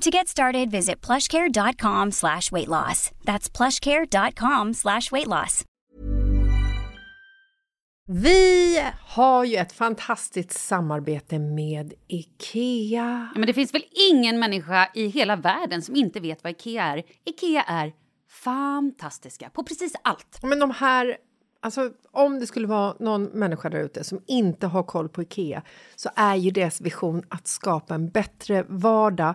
To get started, visit plushcare.com slash weight loss. That's plushcare.com slash weight loss. Vi har ju ett fantastiskt samarbete med IKEA. Ja, men det finns väl ingen människa i hela världen som inte vet vad IKEA är. IKEA är fantastiska på precis allt. Men de här, alltså om det skulle vara någon människa där ute som inte har koll på IKEA så är ju deras vision att skapa en bättre vardag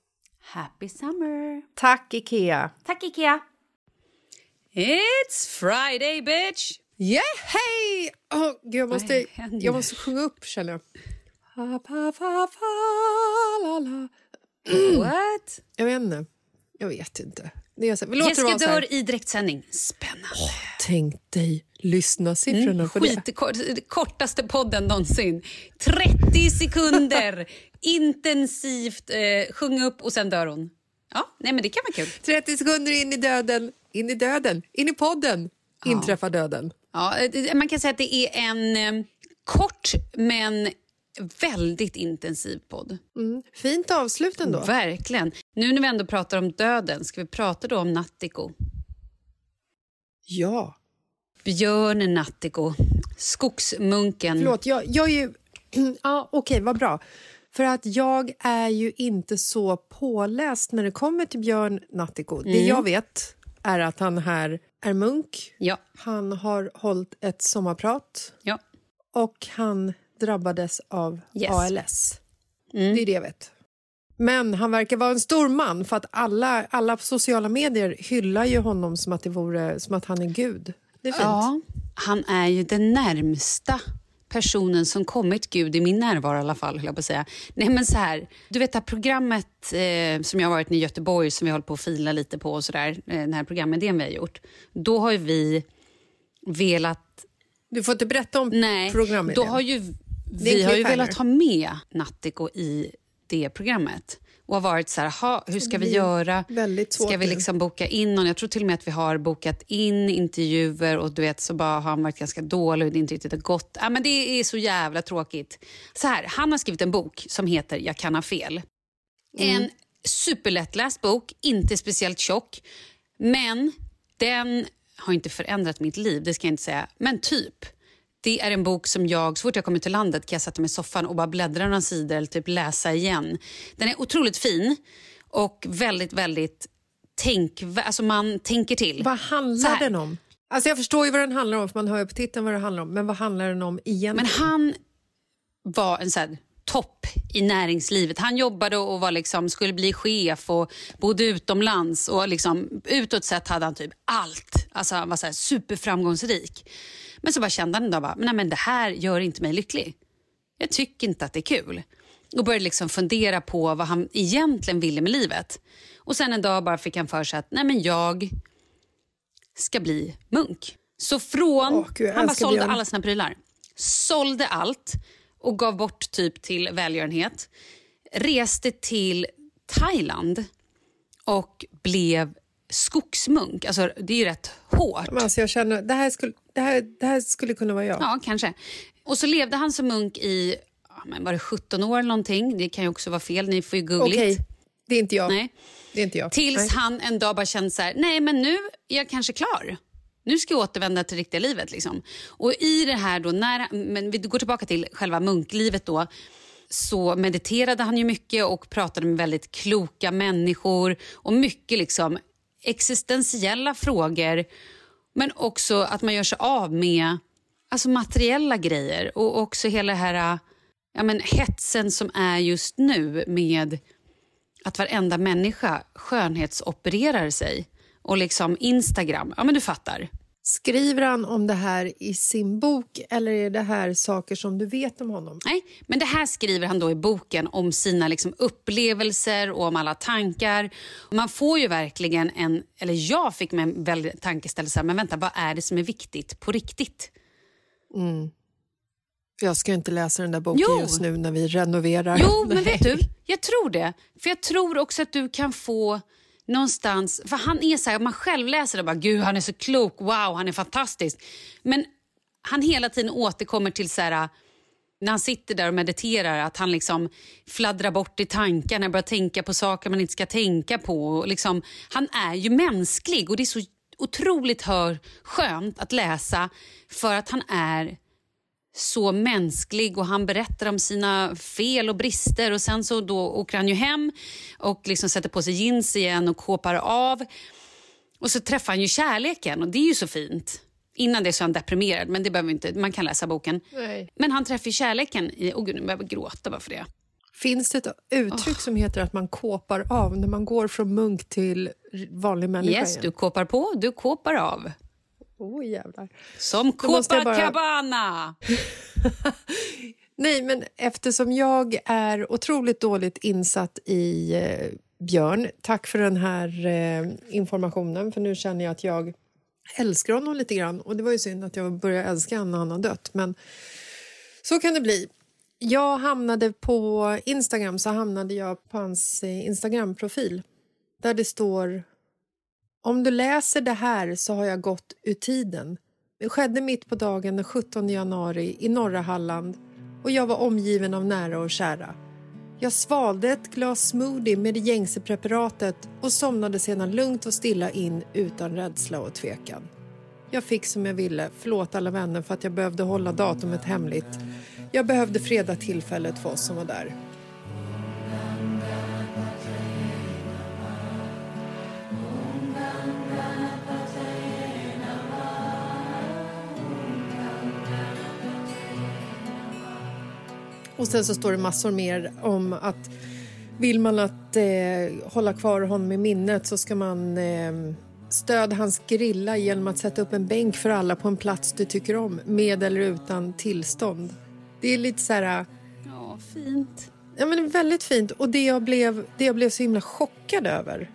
Happy summer! Tack, Ikea! Tack Ikea! It's Friday bitch! Yeah, hej! Oh, gud, jag, måste, jag måste sjunga upp, känner jag. Pa, pa, pa, pa, la, la. What? Jag vet inte. Jag vet inte. Det är så, vi låter det vara så här. dör i direktsändning. Spännande. Tänk dig lyssnasiffrorna Mm, på det. skitkort, kortaste podden någonsin. 30 sekunder intensivt eh, sjunga upp och sen dör hon. Ja, nej men det kan vara kul. 30 sekunder in i döden, in i döden, in i podden inträffar döden. Ja, eh, man kan säga att det är en eh, kort men väldigt intensiv podd. Mm. Fint avslut ändå. Verkligen. Nu när vi ändå pratar om döden, ska vi prata då om Nattiko? Ja. Björn Nattiko, skogsmunken. Förlåt, jag, jag är ju... ja, Okej, vad bra. För att jag är ju inte så påläst när det kommer till Björn Nattiko. Det jag vet är att han här är munk. Ja, Han har hållit ett sommarprat ja. och han drabbades av Yes. ALS. Det är det jag vet. Men han verkar vara en stor man för att alla, alla sociala medier hyllar ju honom som att, det vore, som att han är gud. Det är fint. Ja, han är ju den närmsta personen som kommit Gud i min närvaro i alla fall. höll Jag på att säga. Nej, men så här, du vet det här programmet eh, som jag har varit i Göteborg som vi håller på att fila lite på och sådär, eh, den här programidén vi har gjort. Då har ju vi velat... Du får inte berätta om Nej, programmet. då har ju vi har ju velat ha med Nattiko i det programmet. Och har varit så här, "Ha, hur ska vi göra? väldigt svårt Ska vi liksom boka in någon? Jag tror till och med att vi har bokat in intervjuer och du vet så bara har han varit ganska dålig och det inte riktigt har gått. Ja, men det är så jävla tråkigt. Så här, han har skrivit en bok som heter Jag kan ha fel. En superlättläst bok, inte speciellt tjock. Men den har inte förändrat mitt liv, det ska jag inte säga. Men typ. Det är en bok som jag, så fort jag kommer till landet kan jag sätta mig i soffan och bara bläddra några sidor eller typ läsa igen. Den är otroligt fin och väldigt, väldigt tänk, alltså man tänker till. Vad handlar den om? Alltså jag förstår ju vad den handlar om, för man hör ju på titeln vad det handlar om. Men vad handlar den om egentligen? Men han var en så här topp i näringslivet. Han jobbade och var liksom, skulle bli chef och bodde utomlands. Och liksom, utåt sett hade han typ allt. Alltså han var så superframgångsrik. Men så bara kände han en dag bara, nej men det här gör inte mig lycklig. Jag tycker inte att det är kul. Och började liksom fundera på vad han egentligen ville med livet. Och sen en dag bara fick han för sig att nej men jag ska bli munk. Så från... Åh, Gud, han bara sålde Björn. alla sina prylar. Sålde allt och gav bort typ till välgörenhet. Reste till Thailand och blev skogsmunk. Alltså, det är ju rätt hårt. Men alltså jag känner, det här, skulle, det, här, det här skulle kunna vara jag. Ja, kanske. Och så levde han som munk i men var det 17 år eller någonting. Det kan ju också vara fel. Ni får ju googla. Okej, det är inte jag. Nej. Det är inte jag. Tills Nej. han en dag bara kände så här, nej men nu är jag kanske klar. Nu ska jag återvända till riktiga livet. Liksom. Och i det här då, när, men vi går tillbaka till själva munklivet då, så mediterade han ju mycket och pratade med väldigt kloka människor och mycket liksom existentiella frågor. Men också att man gör sig av med alltså materiella grejer och också hela här ja, men hetsen som är just nu med att varenda människa skönhetsopererar sig. Och liksom Instagram, ja men du fattar. Skriver han om det här i sin bok eller är det här saker som du vet om honom? Nej, men det här skriver han då i boken om sina liksom upplevelser och om alla tankar. Man får ju verkligen en, eller jag fick mig en väldigt tankeställelse, men vänta, vad är det som är viktigt på riktigt? Jag ska inte läsa den där boken Jo. just nu när vi renoverar. Jo, men vet du, jag tror det. För jag tror också att du kan få någonstans, för han är så här, man själv läser det och bara gud han är så klok, wow han är fantastisk. Men han hela tiden återkommer till så här, när han sitter där och mediterar, att han liksom fladdrar bort i tankarna, börjar tänka på saker man inte ska tänka på. Och liksom, han är ju mänsklig och det är så otroligt hör, skönt att läsa för att han är så mänsklig och han berättar om sina fel och brister och sen så då åker han ju hem och liksom sätter på sig jeans igen och kåpar av. Och så träffar han ju kärleken och det är ju så fint. Innan det så är han deprimerad, men det behöver inte, man kan läsa boken. Nej. Men han träffar kärleken i... Åh gud, nu behöver jag gråta bara för det. Finns det ett uttryck som heter att man kåpar av när man går från munk till vanlig människa Yes, igen? du kåpar på, du kåpar av. Oh, jävlar. Som jag bara- Copacabana! Nej, men eftersom jag är otroligt dåligt insatt i eh, Björn, tack för den här eh, informationen, för nu känner jag att jag älskar honom lite grann. Och det var ju synd att jag började älska honom när han har dött, men så kan det bli. Jag hamnade på Instagram, så hamnade jag på hans eh, Instagram-profil där det står om du läser det här så har jag gått ur tiden. Det skedde mitt på dagen den 17 januari i norra Halland och jag var omgiven av nära och kära. Jag svalde ett glas smoothie med det gängse preparatet och somnade sedan lugnt och stilla in utan rädsla och tvekan. Jag fick som jag ville, förlåt alla vänner för att jag behövde hålla datumet hemligt. Jag behövde freda tillfället för oss som var där. Och sen så står det massor mer om att vill man att eh, hålla kvar honom i minnet så ska man eh, stöd hans grilla genom att sätta upp en bänk för alla på en plats du tycker om, med eller utan tillstånd. Det är lite så här... Ja, fint. Ja, men väldigt fint. Och det jag blev, det jag blev så himla chockad över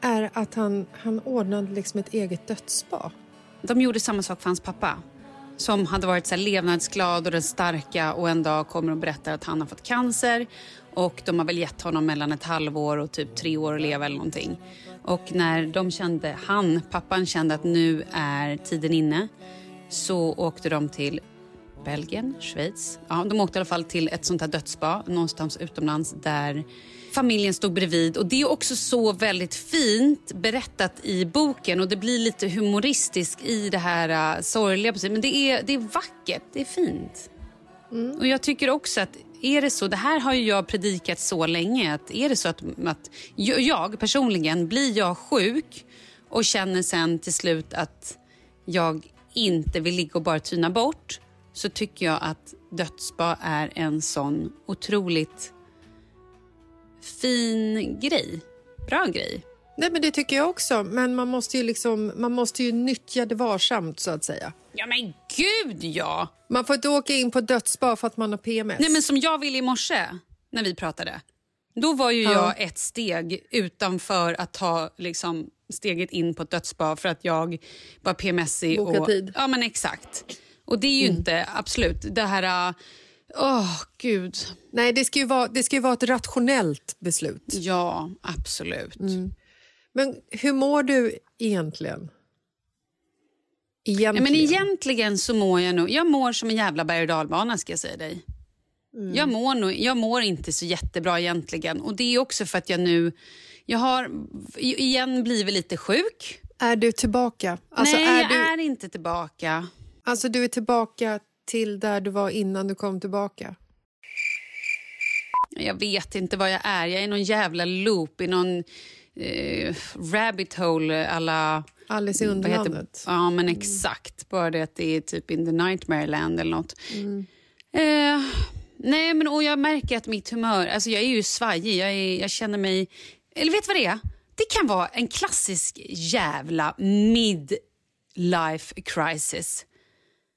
är att han, han ordnade liksom ett eget dödsspa. De gjorde samma sak för hans pappa som hade varit så här levnadsglad och den starka och en dag kommer och berättar att han har fått cancer och de har väl gett honom mellan ett halvår och typ tre år att leva eller någonting. Och när de kände, han, pappan kände att nu är tiden inne så åkte de till Belgien, Schweiz. Ja, de åkte i alla fall till ett sånt här dödsspa någonstans utomlands där familjen stod bredvid. Och Det är också så väldigt fint berättat i boken och det blir lite humoristiskt i det här uh, sorgliga. Men det är, det är vackert, det är fint. Mm. Och Jag tycker också att är det så, det här har ju jag predikat så länge, att är det så att, att jag personligen, blir jag sjuk och känner sen till slut att jag inte vill ligga och bara tyna bort så tycker jag att dödsba är en sån otroligt fin grej. Bra grej. Nej, men Det tycker jag också, men man måste ju, liksom, man måste ju nyttja det varsamt. så att säga. Ja, men gud, ja! Man får inte åka in på dödsba för att man har PMS. Nej, men Som jag ville i morse när vi pratade. Då var ju ja. jag ett steg utanför att ta liksom, steget in på ett dödsba för att jag var PMSig. Boka och, tid. Ja, men exakt. Och det är ju mm. inte, absolut, det här... Åh, oh, gud. Nej, det ska, ju vara, det ska ju vara ett rationellt beslut. Ja, absolut. Mm. Men hur mår du egentligen? Egentligen. Ja, men egentligen så mår jag nog... Jag mår som en jävla berg och dalbana, ska jag säga dig. Mm. Jag, mår nog, jag mår inte så jättebra egentligen. Och Det är också för att jag nu... Jag har igen blivit lite sjuk. Är du tillbaka? Alltså, Nej, är jag du... är inte tillbaka. Alltså du är tillbaka till där du var innan du kom tillbaka? Jag vet inte vad jag är. Jag är i någon jävla loop, i någon eh, rabbit hole alla... Alice i Underlandet. Ja, men exakt. Bara det att det är typ in the nightmare land eller nåt. Mm. Eh, nej, men och jag märker att mitt humör... Alltså jag är ju svajig. Jag, är, jag känner mig... Eller vet du vad det är? Det kan vara en klassisk jävla midlife crisis.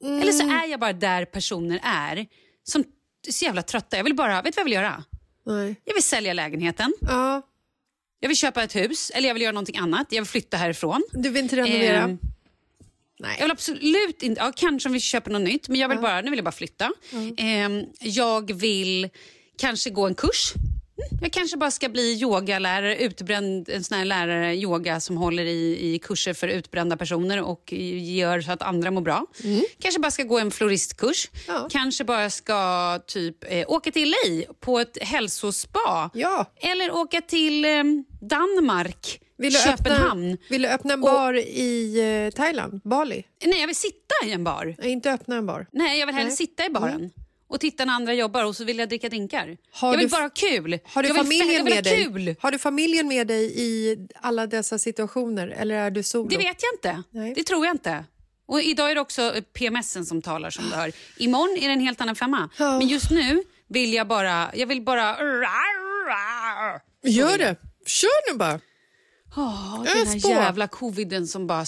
Mm. Eller så är jag bara där personer är som är så jävla trötta. Jag vill bara, vet du vad jag vill göra? Nej. Jag vill sälja lägenheten. Ja. Jag vill köpa ett hus eller jag vill göra någonting annat. Jag vill flytta härifrån. Du vill inte renovera? Eh, Nej. Jag vill absolut inte, ja, kanske om vi köper något nytt, men jag vill ja. bara, nu vill jag bara flytta. Mm. Eh, jag vill kanske gå en kurs jag kanske bara ska bli yogalärare, utbränd, en sån här lärare yoga som håller i, i kurser för utbrända personer och gör så att andra mår bra. Mm. Kanske bara ska gå en floristkurs. Ja. Kanske bara ska typ eh, åka till LA på ett hälsospa. Ja. Eller åka till eh, Danmark. Vill du, Köpenhamn. Öppna, vill du öppna en bar och, i eh, Thailand? Bali? Nej, jag vill sitta i en bar. Nej, inte öppna en bar. Nej, jag vill hellre Nej. sitta i baren. Mm och titta när andra jobbar och så vill jag dricka drinkar. Har jag vill bara ha kul. Har du, familjen med dig? Kul. har du familjen med dig i alla dessa situationer eller är du solo? Det vet jag inte. Nej. Det tror jag inte. Och idag är det också PMSen som talar som du hör. Imorgon är det en helt annan femma. Men just nu vill jag bara... Jag vill bara... Gör det. Kör nu bara. Oh, den här jävla coviden som bara... är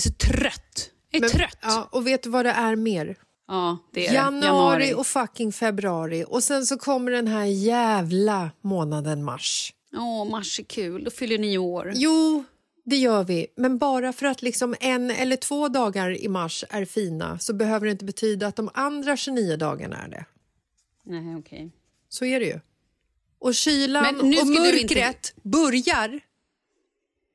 så trött är Men, trött. Ja, och vet du vad det är mer? Ja, det är Januari, Januari och fucking februari. Och sen så kommer den här jävla månaden mars. Åh, mars är kul. Då fyller ni år. Jo, det gör vi. Men bara för att liksom en eller två dagar i mars är fina så behöver det inte betyda att de andra 29 dagarna är det. Nej, okej. Okay. Så är det ju. Och kylan och mörkret inte... börjar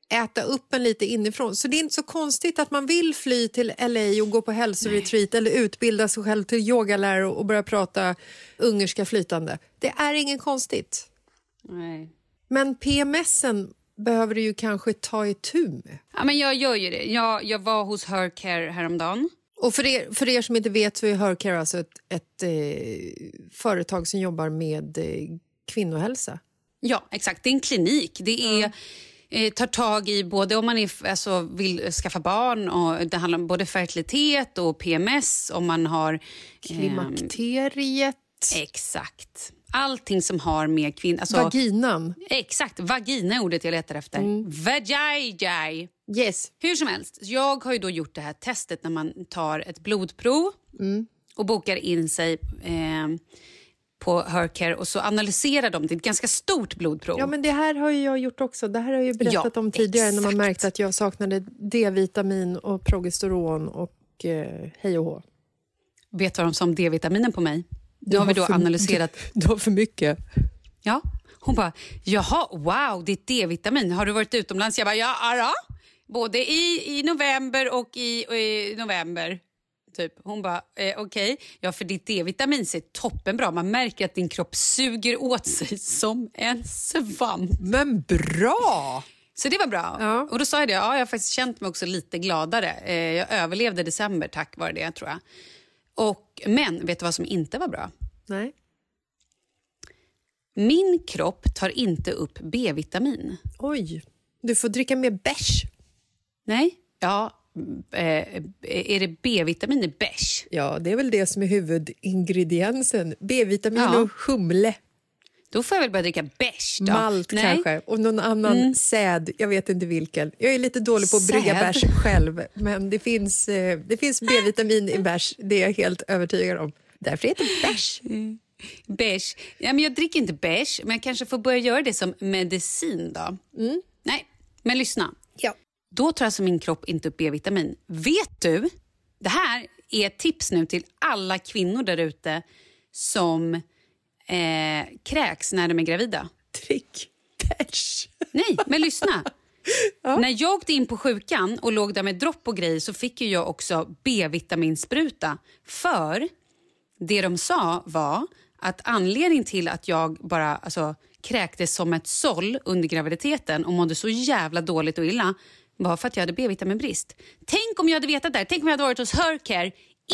äta upp en lite inifrån. Så det är inte så konstigt att man vill fly till LA och gå på hälsoretreat eller utbilda sig själv till yogalärare och börja prata ungerska flytande. Det är inget konstigt. Nej. Men PMSen behöver du ju kanske ta i tur med. Ja, men jag gör ju det. Jag, jag var hos Hercare häromdagen. Och för er, för er som inte vet så är Hercare alltså ett, ett eh, företag som jobbar med eh, kvinnohälsa. Ja, exakt. Det är en klinik. Det är... Eh, tar tag i både om man är, alltså, vill skaffa barn och det handlar om både fertilitet och PMS om man har... Eh, Klimakteriet. Exakt. Allting som har med kvinnor... Alltså, Vaginan. Exakt. Vagina är ordet jag letar efter. Mm. Vajajaj. Yes. Hur som helst, jag har ju då gjort det här testet när man tar ett blodprov mm. och bokar in sig. Eh, på Hercare och så analyserar de. Det är ett ganska stort blodprov. Ja, men det här har ju jag gjort också. Det här har jag ju berättat Ja, om tidigare när man exakt. märkte att jag saknade D-vitamin och progesteron och eh, hej och hå. Vet du vad de sa om D-vitaminen på mig? Nu har vi då analyserat. Du har för mycket. Ja. Hon bara, jaha, wow, det är D-vitamin. Har du varit utomlands? Jag bara, ja, ja. Både i, i november och i, i november. Typ. Hon bara, eh, okej. Ja, för ditt D-vitamin ser toppenbra. Man märker att din kropp suger åt sig som en svamp. Men bra! Så det var bra. Ja. Och då sa jag det, ja, jag har faktiskt känt mig också lite gladare. Eh, jag överlevde december tack vare det, tror jag. Och, men vet du vad som inte var bra? Nej. Min kropp tar inte upp B-vitamin. Oj, du får dricka mer bärs. Nej. Ja, eh, är det B-vitamin i bärs? Ja, det är väl det som är huvudingrediensen. B-vitamin Ja. och humle. Då får jag väl börja dricka bärs. Malt Nej. kanske, och någon annan säd. Jag vet inte vilken. Jag är lite dålig på att brygga bärs själv, men det finns, eh, det finns B-vitamin i bärs. Det är jag helt övertygad om. Därför heter det bärs. Bärs. Ja, men jag dricker inte bärs, men jag kanske får börja göra det som medicin då. Nej, men lyssna. Ja. Då tar alltså min kropp inte upp B-vitamin. Vet du? Det här är ett tips nu till alla kvinnor där ute som eh, kräks när de är gravida. Drick bärs. Nej, men lyssna. När jag åkte in på sjukan och låg där med dropp och grejer så fick jag också B-vitaminspruta. För det de sa var att anledningen till att jag bara alltså, kräktes som ett såll under graviditeten och mådde så jävla dåligt och illa var för att jag hade B-vitaminbrist. Tänk om jag hade vetat det här. Tänk om jag hade varit hos Hercare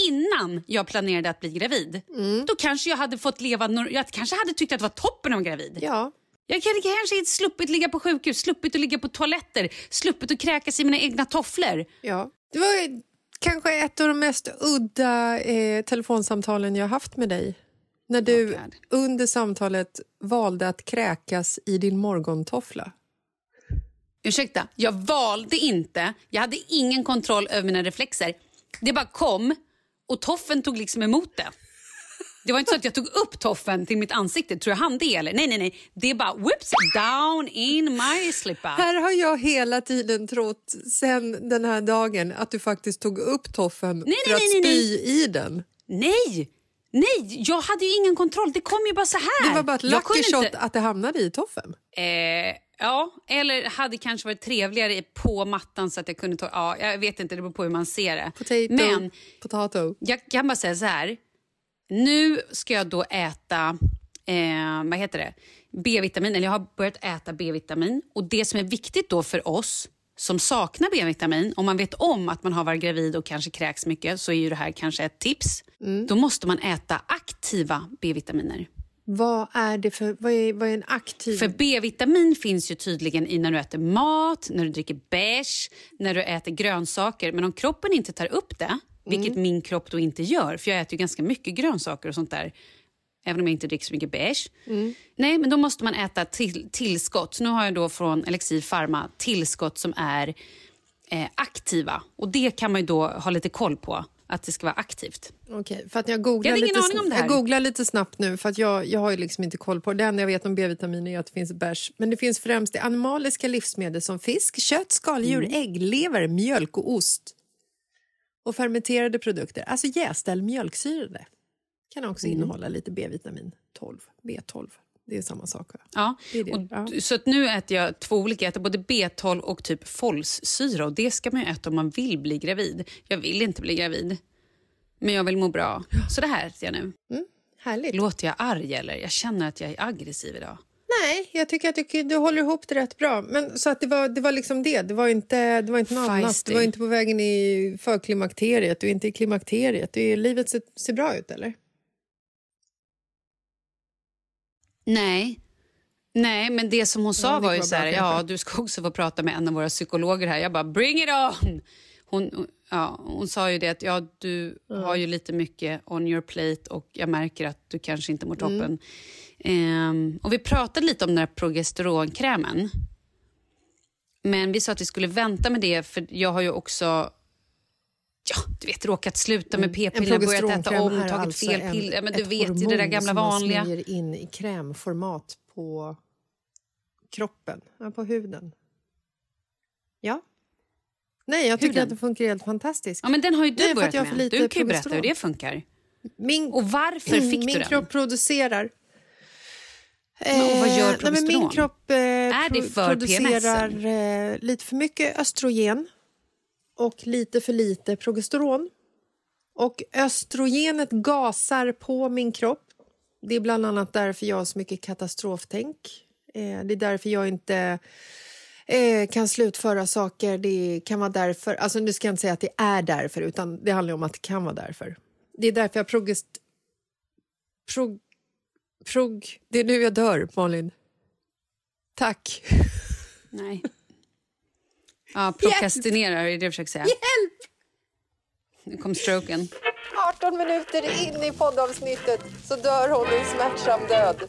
innan jag planerade att bli gravid. Då kanske jag hade fått leva... Jag kanske hade tyckt att det var toppen att vara gravid. Ja. Jag hade kanske sluppit ligga på sjukhus, sluppit att ligga på toaletter, sluppit att kräkas i mina egna tofflor. ja. Det var kanske ett av de mest udda eh, telefonsamtalen jag haft med dig. När du Oh, under samtalet valde att kräkas i din morgontoffla. Ursäkta, jag valde inte. Jag hade ingen kontroll över mina reflexer. Det bara kom och toffen tog liksom emot det. Det var inte så att jag tog upp toffen till mitt ansikte. Tror jag han det eller? Nej, nej, nej. Det är bara whoops down in my slipper. Här har jag hela tiden trott, sen den här dagen, att du faktiskt tog upp toffen Nej, för nej, att nej, spy i den. Nej! Nej, jag hade ju ingen kontroll. Det kom ju bara så här. Det var bara ett lucky shot inte- att det hamnade i toffen. Eh, ja, eller hade kanske varit trevligare på mattan så att jag kunde ta... Ja, jag vet inte, det beror på hur man ser det. Potato, Men potato. jag kan bara säga så här. Nu ska jag då äta eh, vad heter det? B-vitamin. Eller jag har börjat äta B-vitamin. Och Det som är viktigt då för oss som saknar B-vitamin, om man vet om att man har varit gravid och kanske kräks mycket så är ju det här kanske ett tips. Då måste man äta aktiva B-vitaminer. Vad är det för, vad är, vad är en aktiv... För B-vitamin finns ju tydligen i när du äter mat, när du dricker bärs, när du äter grönsaker. Men om kroppen inte tar upp det, vilket min kropp då inte gör, för jag äter ju ganska mycket grönsaker och sånt där, även om jag inte dricker så mycket bärs. Nej, men då måste man äta till, tillskott. Så nu har jag då från Elixir Pharma tillskott som är eh, aktiva. Och det kan man ju då ha lite koll på, att det ska vara aktivt. Okej, för att jag googlar, Jag lite, aning om det här. jag googlar lite snabbt nu för att jag, jag har ju liksom inte koll på det. Det enda jag vet om B-vitamin är att det finns bärs. Men det finns främst i animaliska livsmedel som fisk, kött, skaldjur, Mm. ägg, lever, mjölk och ost. Och fermenterade produkter, alltså jästa eller mjölksyrade. Kan också Mm. innehålla lite B-vitamin 12, B12. Det är samma sak. Ja. Det det, ja. Så att nu äter jag två olika. Jag äter både B12 och typ folsyra. Och det ska man äta om man vill bli gravid. Jag vill inte bli gravid, men jag vill må bra. Så det här äter jag nu. Härligt. Låter jag arg eller? Jag känner att jag är aggressiv idag. Nej, jag tycker att du, du håller ihop det rätt bra. Men, så att det, var, det var liksom det. Det var inte, det var inte något annat. Feisty. Du var inte på vägen i förklimakteriet. Du är inte i klimakteriet. Du är, livet ser, ser bra ut, eller? Nej. Nej, men det som hon sa Ja, var ju så här, ja du ska också få prata med en av våra psykologer här. Jag bara, bring it on! Hon, ja, hon sa ju det att ja, du har ju lite mycket on your plate och jag märker att du kanske inte mår Mm. toppen. Ehm, och vi pratade lite om den här progesteronkrämen. Men vi sa att vi skulle vänta med det för jag har ju också ja, du vet, råkat sluta med p-piller, börjat äta om, tagit alltså fel piller. Men du ett vet ju det där hormon gamla som vanliga. smörjer in i krämformat på kroppen, på huden. Ja. Nej, jag tycker Huden? att det funkar helt fantastiskt. Ja, men den har ju du Nej, börjat med. lite Du kan ju berätta progesteron. hur det funkar. Min, Och varför fick min du den? kropp producerar... Men, vad gör Eh, nej, men Min progesteron? kropp eh, Är det pro- för producerar eh, lite för mycket östrogen och lite för lite progesteron. Och östrogenet gasar på min kropp. Det är bland annat därför jag har så mycket katastroftänk. Eh, det är därför jag inte eh, kan slutföra saker. Det kan vara därför... Alltså nu ska jag inte säga att det är därför, utan det handlar om att det kan vara därför. Det är därför jag progest... Prog... Prog... Det är nu jag dör, Malin. Tack. Nej. Ja, prokrastinerar, är det du försöker säga? Hjälp! Nu kom stroken. 18 minuter in i poddavsnittet så dör hon en smärtsam död.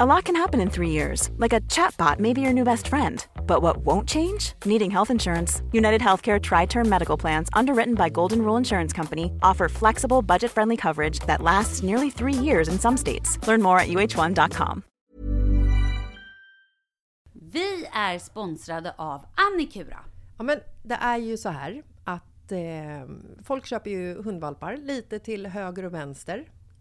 A lot can happen in three years, like a chatbot may be your new best friend. But what won't change? Needing health insurance. United Healthcare Tri Term Medical Plans, underwritten by Golden Rule Insurance Company, offer flexible, budget friendly coverage that lasts nearly three years in some states. Learn more at uh1.com. Vi är sponsrade av Annikura. Ja, men det är ju så här att eh, folk köper ju hundvalpar lite till höger och vänster.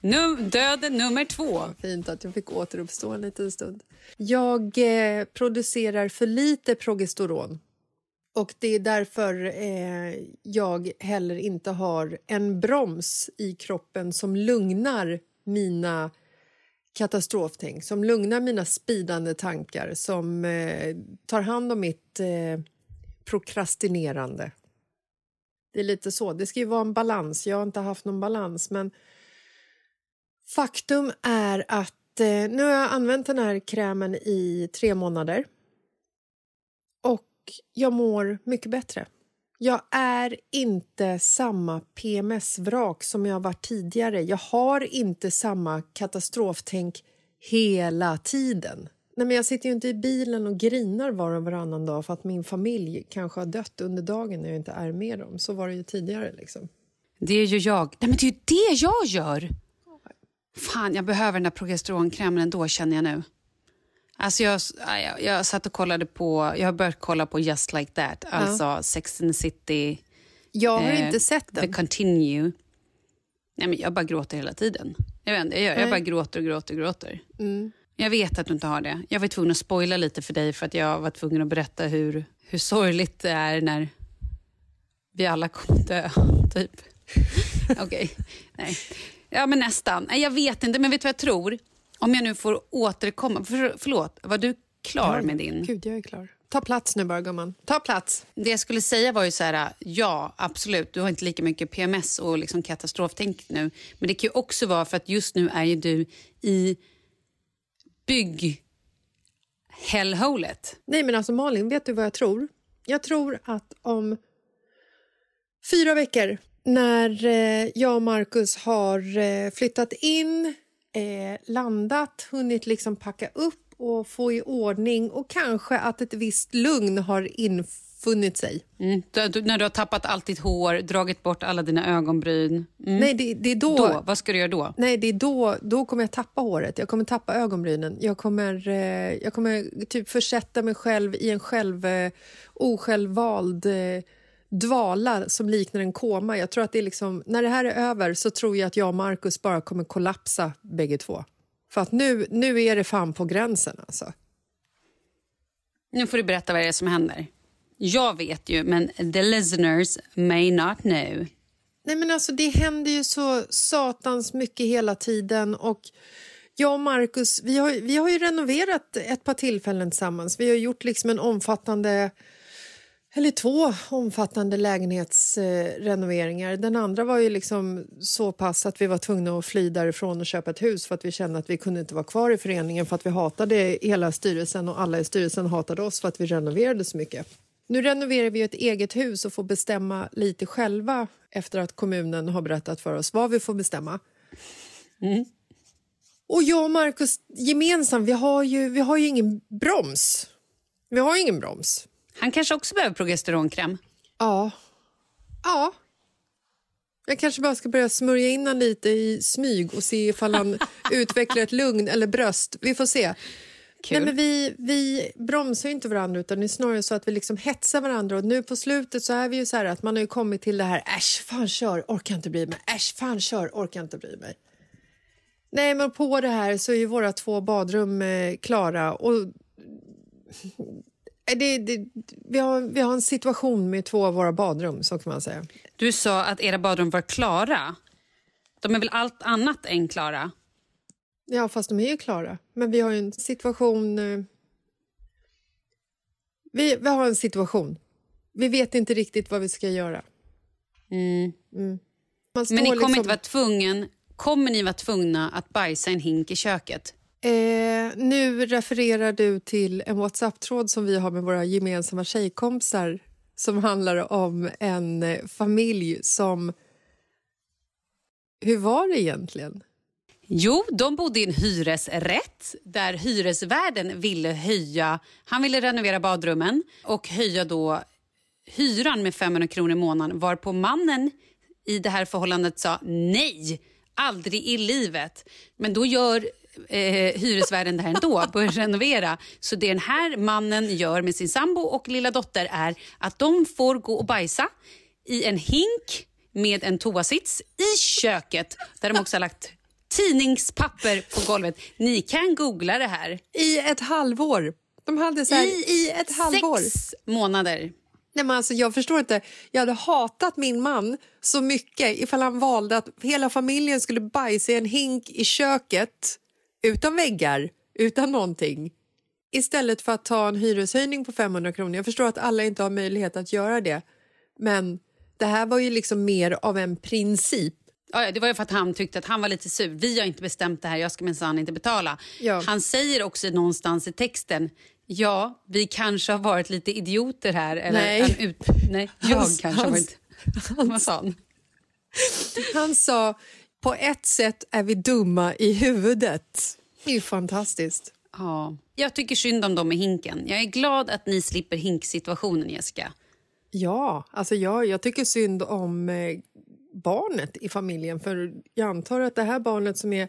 Num döden nummer två. Fint att jag fick återuppstå en liten stund. Jag eh, producerar för lite progesteron. Och Det är därför eh, jag heller inte har en broms i kroppen som lugnar mina katastroftänk, som lugnar mina spidande tankar som eh, tar hand om mitt eh, prokrastinerande. Det är lite så. Det ska ju vara en balans. Jag har inte haft någon balans, men faktum är att eh, nu har jag använt den här krämen i tre månader och jag mår mycket bättre. Jag är inte samma PMS-vrak som jag var tidigare. Jag har inte samma katastroftänk hela tiden. Nej, men jag sitter ju inte i bilen och grinar var och varannan dag för att min familj kanske har dött under dagen när jag inte är med dem. Så var det ju tidigare. Liksom. Det är ju jag. Nej, men det är ju det jag gör! Fan, jag behöver den där progesteronkrämen ändå känner jag nu. Alltså jag, jag, jag satt och kollade på, jag har börjat kolla på Just Like That, alltså Sex and the City. Jag har eh, inte sett The den. Continue. Nej, men jag bara gråter hela tiden. Jag, vet inte, jag, jag bara gråter och gråter och gråter. Mm. Jag vet att du inte har det. Jag var tvungen att spoila lite för dig för att jag var tvungen att berätta hur, hur sorgligt det är när vi alla kommer dö, typ. Okej, nej. Ja, men nästan. Nej, jag vet inte, men vet du vad jag tror? Om jag nu får återkomma. För, förlåt, var du klar med din? Gud, jag är klar. Ta plats nu bara, gumman. Ta plats. Det jag skulle säga var ju så här, ja absolut, du har inte lika mycket PMS och liksom katastroftänk nu. Men det kan ju också vara för att just nu är ju du i bygg hellholet. Nej, men alltså Malin, vet du vad jag tror? Jag tror att om fyra veckor när eh, jag och Marcus har eh, flyttat in, eh, landat, hunnit liksom packa upp och få i ordning och kanske att ett visst lugn har infunnit sig. Mm. Du, du, när du har tappat allt ditt hår, dragit bort alla dina ögonbryn. Mm. Nej, det, det är då... Då, vad ska du göra då? Nej, det är då, då kommer jag tappa håret. Jag kommer tappa ögonbrynen. Jag kommer, eh, jag kommer typ försätta mig själv i en själv, eh, osjälvvald eh, dvala som liknar en koma. Jag tror att det är liksom, när det här är över så tror jag att jag och Marcus bara kommer kollapsa bägge två. För att nu, nu är det fan på gränsen alltså. Nu får du berätta vad det är som händer. Jag vet ju, men the listeners may not know. Nej men alltså det händer ju så satans mycket hela tiden och jag och Marcus, vi har, vi har ju renoverat ett par tillfällen tillsammans. Vi har gjort liksom en omfattande eller två omfattande lägenhetsrenoveringar. Den andra var ju liksom så pass att vi var tvungna att fly därifrån och köpa ett hus för att vi kände att vi kunde inte vara kvar i föreningen för att vi hatade hela styrelsen och alla i styrelsen hatade oss för att vi renoverade så mycket. Nu renoverar vi ett eget hus och får bestämma lite själva efter att kommunen har berättat för oss vad vi får bestämma. Och jag och Markus gemensamt, vi har, ju, vi har ju ingen broms. Vi har ingen broms. Han kanske också behöver progesteronkräm. Ja. Ja. Jag kanske bara ska börja smörja in honom lite i smyg och se ifall han utvecklar ett lugn eller bröst. Vi får se. Nej, men vi, vi bromsar inte varandra utan det är snarare så att vi liksom hetsar varandra. Och nu på slutet så är vi ju så här att man har ju kommit till det här äsch, fan kör, orkar inte bry mig. Äsch, fan kör, orkar inte bry mig. Nej, men på det här så är ju våra två badrum eh, klara och det, det, vi, har, vi har en situation med två av våra badrum, så kan man säga. Du sa att era badrum var klara. De är väl allt annat än klara? Ja, fast de är ju klara. Men vi har ju en situation... Eh, vi, vi har en situation. Vi vet inte riktigt vad vi ska göra. Mm. Står Men ni kommer liksom- inte vara tvungen, kommer ni vara tvungna att bajsa en hink i köket? Eh, nu refererar du till en Whatsapp-tråd som vi har med våra gemensamma tjejkompisar som handlar om en eh, familj som... Hur var det egentligen? Jo, de bodde i en hyresrätt där hyresvärden ville höja... Han ville renovera badrummen och höja då hyran med 500 kronor i månaden varpå mannen i det här förhållandet sa nej, aldrig i livet. Men då gör eh, hyresvärden det här ändå, börjar renovera. Så det den här mannen gör med sin sambo och lilla dotter är att de får gå och bajsa i en hink med en toasits i köket där de också har lagt tidningspapper på golvet. Ni kan googla det här. I ett halvår. De hade så här, i, i ett halvår. sex månader. Nej, men alltså, jag förstår inte. Jag hade hatat min man så mycket ifall han valde att hela familjen skulle bajsa i en hink i köket utan väggar, utan någonting istället för att ta en hyreshöjning på 500 kronor. Jag förstår att alla inte har möjlighet att göra det, men det här var ju liksom mer av en princip. Ja, det var ju för att han tyckte att han var lite sur. Vi har inte bestämt det här, jag ska minsann inte betala. Ja. Han säger också någonstans i texten Ja, vi kanske har varit lite idioter här. Eller Nej. Ut, nej, jag Hans- kanske har hans- varit... Vad sa han? Han sa på ett sätt är vi dumma i huvudet. Det är ju fantastiskt. Ja. Jag tycker synd om dem i hinken. Jag är glad att ni slipper hinksituationen, Jessica. Ja, alltså jag, jag tycker synd om eh, barnet i familjen. För Jag antar att det här barnet som är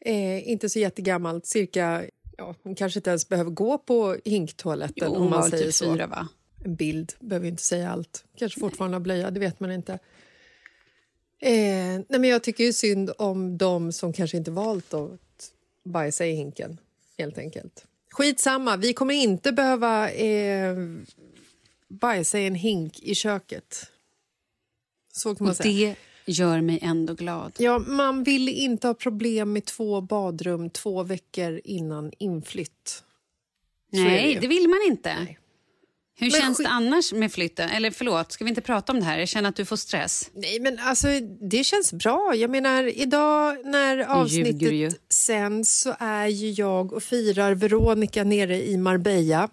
eh, inte så jättegammalt, cirka... Ja, hon kanske inte ens behöver gå på hinktoaletten Jo, om man säger typ så. fyra, va? En bild behöver inte säga allt. Kanske fortfarande har blöja, det vet man inte. Eh, nej men jag tycker ju synd om de som kanske inte valt att bajsa i hinken, helt enkelt. Skitsamma, vi kommer inte behöva eh, bajsa i en hink i köket. Så kan man Och säga. det gör mig ändå glad. Ja, man vill inte ha problem med två badrum två veckor innan inflytt. Så Nej, det vill man inte. Hur Men känns det annars med flytten? Eller förlåt, ska vi inte prata om det här? Jag känner att du får stress. Nej, men alltså det känns bra. Jag menar, idag när avsnittet sänds så är ju jag och firar Veronica nere i Marbella.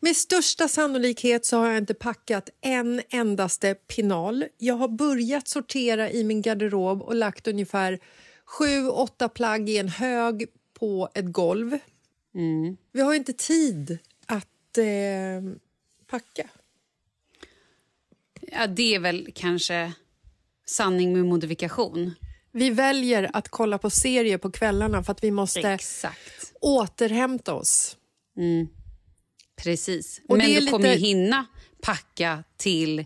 Med största sannolikhet så har jag inte packat en endaste pinal. Jag har börjat sortera i min garderob och lagt ungefär sju, åtta plagg i en hög på ett golv. Vi har inte tid att eh, packa. Ja, det är väl kanske sanning med modifikation. Vi väljer att kolla på serier på kvällarna för att vi måste Exakt. återhämta oss. Precis. Och Men det du lite- kommer ju hinna packa till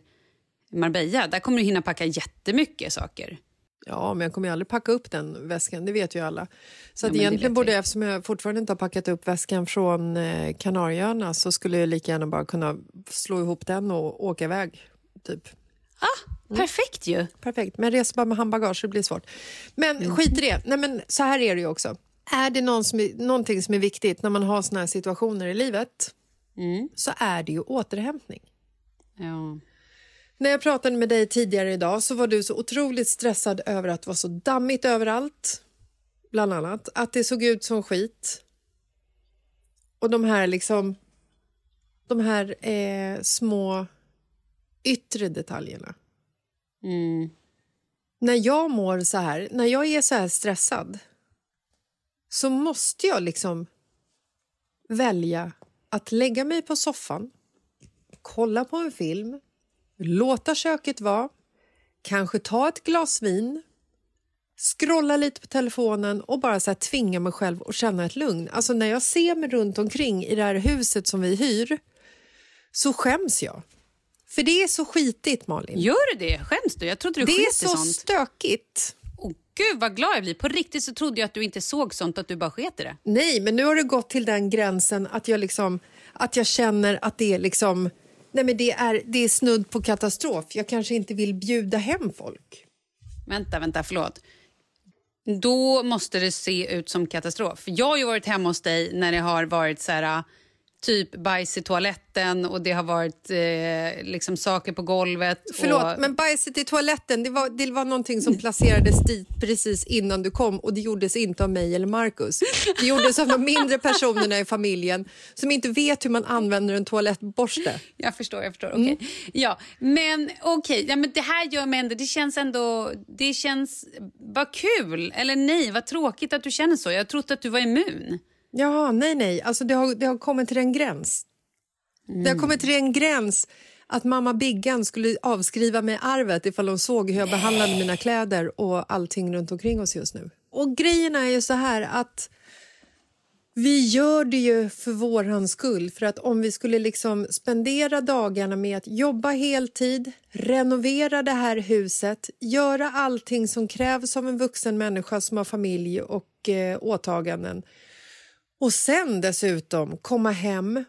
Marbella. Där kommer du hinna packa jättemycket saker. Ja, men jag kommer ju aldrig packa upp den väskan, det vet ju alla. Så Ja, att egentligen borde jag, eftersom jag fortfarande inte har packat upp väskan från eh, Kanarieöarna så skulle jag lika gärna bara kunna slå ihop den och åka iväg. Typ. Ah, Perfekt ju. Perfekt, men reser bara med handbagage, det blir svårt. Men Mm. skit i det. Nej, men så här är det ju också. Är det någon som någonting som är viktigt när man har såna här situationer i livet Mm. så är det ju återhämtning. Ja. När jag pratade med dig tidigare idag så var du så otroligt stressad över att det var så dammigt överallt. Bland annat. Att det såg ut som skit. Och de här liksom... De här eh, små yttre detaljerna. Mm. När jag mår så här, när jag är så här stressad så måste jag liksom välja att lägga mig på soffan, kolla på en film, låta köket vara, kanske ta ett glas vin, scrolla lite på telefonen och bara så här tvinga mig själv att känna ett lugn. Alltså när jag ser mig runt omkring i det här huset som vi hyr så skäms jag. För det är så skitigt, Malin. Gör du det? Skäms du? Jag trodde du det är så sånt. stökigt. Åh, Gud vad glad jag blir. På riktigt så trodde jag att du inte såg sånt, att du bara sket i det. Nej, men nu har det gått till den gränsen att jag, liksom, att jag känner att det är liksom... Nej, men det är, det är snudd på katastrof. Jag kanske inte vill bjuda hem folk. Vänta, vänta, förlåt. Då måste det se ut som katastrof. Jag har ju varit hemma hos dig när det har varit så här, typ bajs i toaletten och det har varit eh, liksom saker på golvet. Förlåt, och... men bajset i toaletten det var, det var någonting som placerades dit precis innan du kom och det gjordes inte av mig eller Marcus. Det gjordes av de mindre personerna i familjen som inte vet hur man använder en toalettborste. Jag förstår, jag förstår. Okay. Ja, men okej, okay. ja, men det här gör mig ändå, det känns ändå, det känns, vad kul, eller nej, vad tråkigt att du känner så. Jag trodde att du var immun. Ja, nej, nej. Alltså, det, har, det har kommit till en gräns. Mm. Det har kommit till en gräns att mamma Biggan skulle avskriva mig arvet ifall hon såg hur jag behandlade mina kläder och allting runt omkring oss just nu. Och grejen är ju så här att vi gör det ju för våran skull. För att om vi skulle liksom spendera dagarna med att jobba heltid, renovera det här huset, göra allting som krävs av en vuxen människa som har familj och eh, åtaganden och sen dessutom komma hem,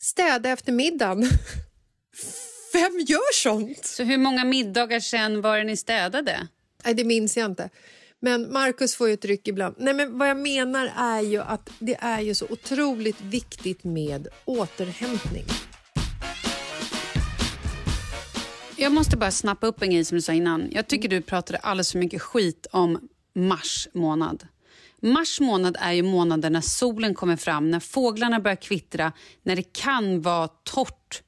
städa efter middagen. Vem gör sånt? Så hur många middagar sen var det ni städade? Nej, det minns jag inte. Men Markus får ju ett ryck ibland. Nej, men vad jag menar är ju att det är ju så otroligt viktigt med återhämtning. Jag måste bara snappa upp en grej som du sa innan. Jag tycker du pratade alldeles för mycket skit om mars månad. Mars månad är ju månaden när solen kommer fram, när fåglarna börjar kvittra, när det kan vara torrt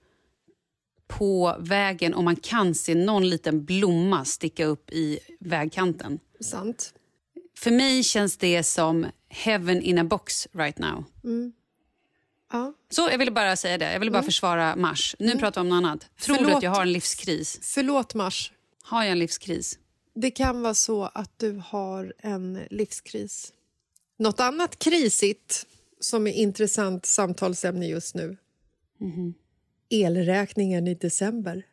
på vägen och man kan se någon liten blomma sticka upp i vägkanten. Sant. För mig känns det som heaven in a box right now. Mm. Ja. Så Jag ville bara säga det. Jag ville bara mm. försvara Mars. Nu mm. pratar vi om något annat. Tror Förlåt. du att jag har en livskris? Förlåt, Mars. Har jag en livskris? Det kan vara så att du har en livskris. Något annat krisigt som är intressant samtalsämne just nu. Mm. Elräkningen i december.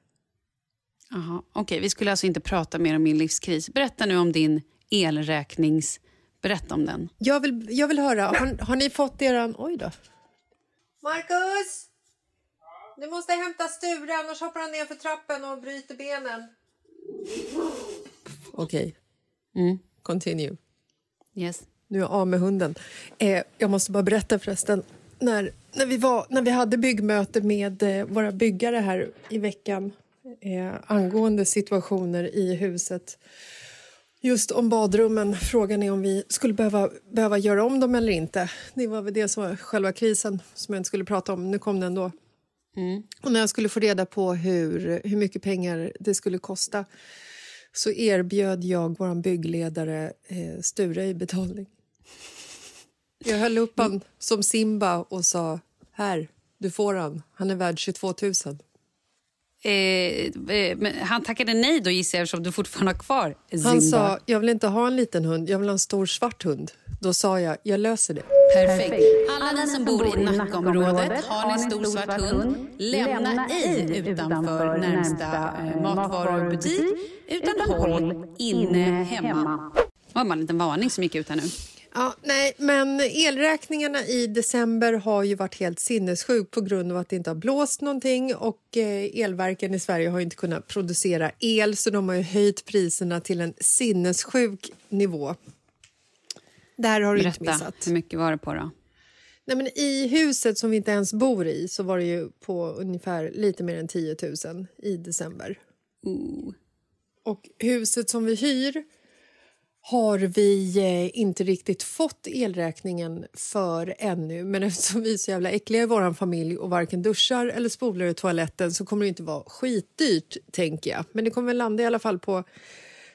Aha, okay. Vi skulle alltså inte prata mer om min livskris. Berätta nu om din elräknings... Berätta om den. Jag vill, jag vill höra. Har, har ni fått eran... Oj då. Marcus! Du måste hämta Sture, annars hoppar han ner för trappen och bryter benen. Okej. Okay. Mm. Continue. Yes. Nu är jag av med hunden. Eh, jag måste bara berätta förresten. När, när, vi, var, när vi hade byggmöte med eh, våra byggare här i veckan eh, angående situationer i huset Just om badrummen, frågan är om vi skulle behöva, behöva göra om dem eller inte. Det var väl det som var själva krisen som jag inte skulle prata om. Nu kom den ändå. Mm. Och när jag skulle få reda på hur, hur mycket pengar det skulle kosta så erbjöd jag vår byggledare eh, Sture i betalning. Jag höll upp han som Simba och sa här, du får han. Han är värd 22 000. Eh, eh, men han tackade nej då gissar jag eftersom du fortfarande har kvar Simba. Han sa, jag vill inte ha en liten hund, jag vill ha en stor svart hund. Då sa jag, jag löser det. Perfekt. Alla ni som bor i Nackaområdet, har ni en stor svart hund, lämna ej utanför närmsta eh, matvarubutik, utan håll inne hemma. Det var bara en liten varning som gick ut här nu. Ja, nej, men elräkningarna i december har ju varit helt sinnessjuk på grund av att det inte har blåst någonting och eh, elverken i Sverige har inte kunnat producera el så de har ju höjt priserna till en sinnessjuk nivå. Det här har du Berätta, inte missat. hur mycket var det på då? Nej, men I huset som vi inte ens bor i så var det ju på ungefär lite mer än 10 000 i december. Ooh. Och huset som vi hyr har vi eh, inte riktigt fått elräkningen för ännu. Men eftersom vi är så jävla äckliga i vår familj och varken duschar eller spolar i toaletten så kommer det inte vara skitdyrt, tänker jag. Men det kommer landa i alla fall på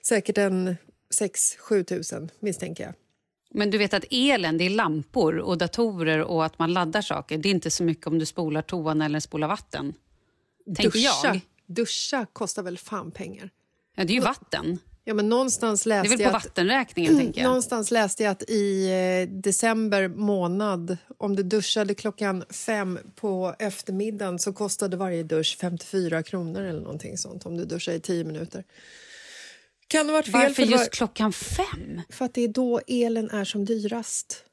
säkert en 6-7 tusen, misstänker jag. Men du vet att elen, det är lampor och datorer och att man laddar saker. Det är inte så mycket om du spolar toan eller spolar vatten. Tänker duscha, jag. Duscha kostar väl fan pengar? Ja, det är ju vatten. Ja, men någonstans läste det är väl på att, vattenräkningen, tänker jag. Någonstans läste jag att i eh, december månad, om du duschade klockan fem på eftermiddagen så kostade varje dusch 54 kronor eller någonting sånt om du duschar i tio minuter. Kan det varit fel? Varför för just var... klockan fem? För att det är då elen är som dyrast.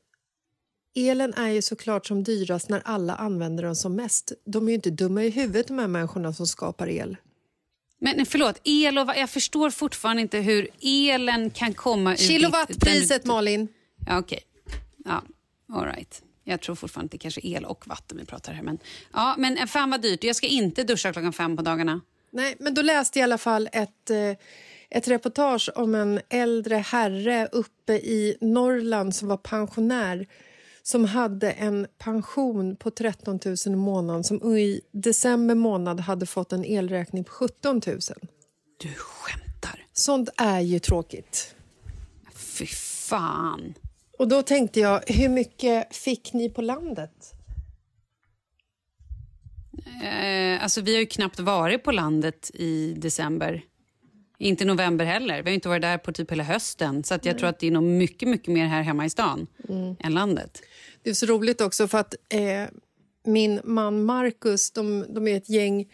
Elen är ju såklart som dyrast när alla använder den som mest. De är ju inte dumma i huvudet de här människorna som skapar el. Men förlåt, el och, jag förstår fortfarande inte hur elen kan komma ur Kilowattpriset, Malin. Ja, Okej. Okay. Ja, all right. Jag tror fortfarande att det kanske är el och vatten vi pratar här. Men, ja, men fan vad dyrt. Jag ska inte duscha klockan fem på dagarna. Nej, men då läste jag i alla fall ett, eh, ett reportage om en äldre herre uppe i Norrland som var pensionär som hade en pension på 13 000 i månaden som i december månad hade fått en elräkning på 17 000. Du skämtar. Sånt är ju tråkigt. Fy fan. Och då tänkte jag, hur mycket fick ni på landet? Eh, alltså, vi har ju knappt varit på landet i december. Inte november heller. Vi har inte varit där på typ hela hösten. Så jag tror att det är nog mycket, mycket mer här hemma i stan än landet. Det är så roligt också för att eh, min man Marcus, de, de är ett gäng